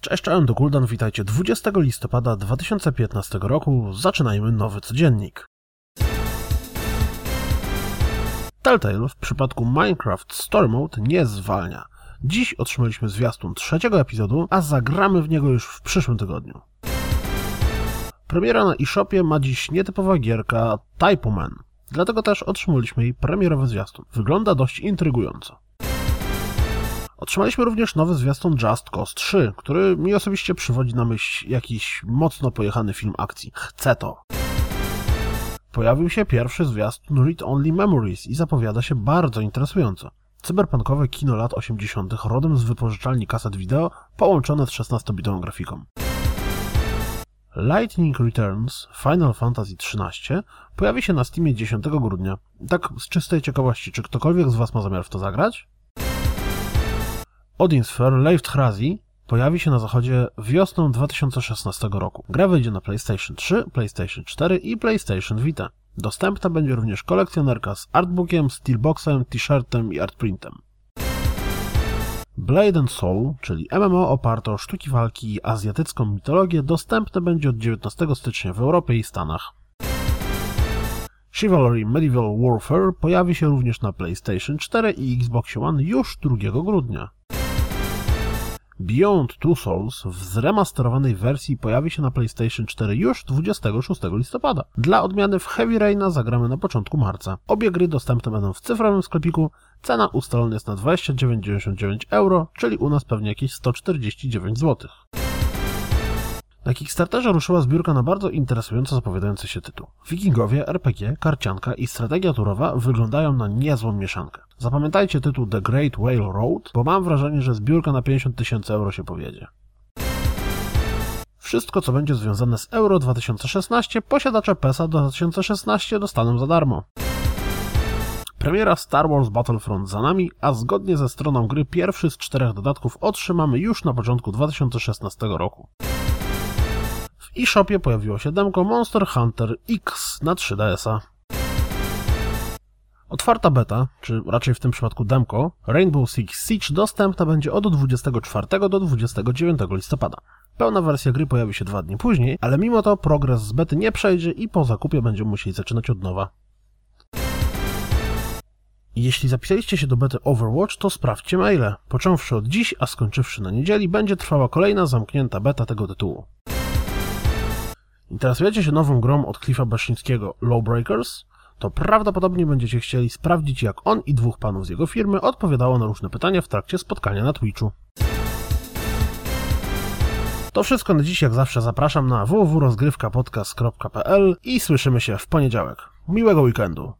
Cześć, do Guldan, witajcie 20 listopada 2015 roku. Zaczynajmy nowy codziennik. Telltale w przypadku Minecraft Story Mode nie zwalnia. Dziś otrzymaliśmy zwiastun trzeciego epizodu, a zagramy w niego już w przyszłym tygodniu. Premiera na eShopie ma dziś nietypowa gierka Typo Man, dlatego też otrzymaliśmy jej premierowy zwiastun. Wygląda dość intrygująco. Otrzymaliśmy również nowy zwiastun Just Cause 3, który mi osobiście przywodzi na myśl jakiś mocno pojechany film akcji. Chcę to. Pojawił się pierwszy zwiastun Read Only Memories i zapowiada się bardzo interesująco. Cyberpunkowe kino lat 80. rodem z wypożyczalni kaset wideo połączone z 16-bitową grafiką. Lightning Returns Final Fantasy XIII pojawi się na Steamie 10 grudnia. Tak z czystej ciekawości, czy ktokolwiek z Was ma zamiar w to zagrać? Odin Sphere Leif Hrazi pojawi się na zachodzie wiosną 2016 roku. Gra wyjdzie na PlayStation 3, PlayStation 4 i PlayStation Vita. Dostępna będzie również kolekcjonerka z artbookiem, steelboxem, t-shirtem i artprintem. Blade and Soul, czyli MMO oparte o sztuki walki i azjatycką mitologię, dostępne będzie od 19 stycznia w Europie i Stanach. Chivalry Medieval Warfare pojawi się również na PlayStation 4 i Xbox One już 2 grudnia. Beyond Two Souls w zremasterowanej wersji pojawi się na PlayStation 4 już 26 listopada. Dla odmiany w Heavy Raina zagramy na początku marca. Obie gry dostępne będą w cyfrowym sklepiku. Cena ustalona jest na 29,99 euro, czyli u nas pewnie jakieś 149 zł. Na Kickstarterze ruszyła zbiórka na bardzo interesująco zapowiadający się tytuł. Wikingowie, RPG, karcianka i strategia turowa wyglądają na niezłą mieszankę. Zapamiętajcie tytuł The Great Whale Road, bo mam wrażenie, że zbiórka na 50 tysięcy euro się powiedzie. Wszystko, co będzie związane z Euro 2016, posiadacze PESA 2016 dostaną za darmo. Premiera Star Wars Battlefront za nami, a zgodnie ze stroną gry pierwszy z czterech dodatków otrzymamy już na początku 2016 roku. W eShopie pojawiło się demko Monster Hunter X na 3DS-a. Otwarta beta, czy raczej w tym przypadku demko, Rainbow Six Siege dostępna będzie od 24 do 29 listopada. Pełna wersja gry pojawi się dwa dni później, ale mimo to progres z bety nie przejdzie i po zakupie będziemy musieli zaczynać od nowa. Jeśli zapisaliście się do bety Overwatch, to sprawdźcie maile. Począwszy od dziś, a skończywszy na niedzieli, będzie trwała kolejna zamknięta beta tego tytułu. Interesujecie się nową grą od Cliffa Baszyńskiego Lawbreakers? To prawdopodobnie będziecie chcieli sprawdzić, jak on i dwóch panów z jego firmy odpowiadało na różne pytania w trakcie spotkania na Twitchu. To wszystko na dziś, jak zawsze zapraszam na www.rozgrywkapodcast.pl i słyszymy się w poniedziałek. Miłego weekendu!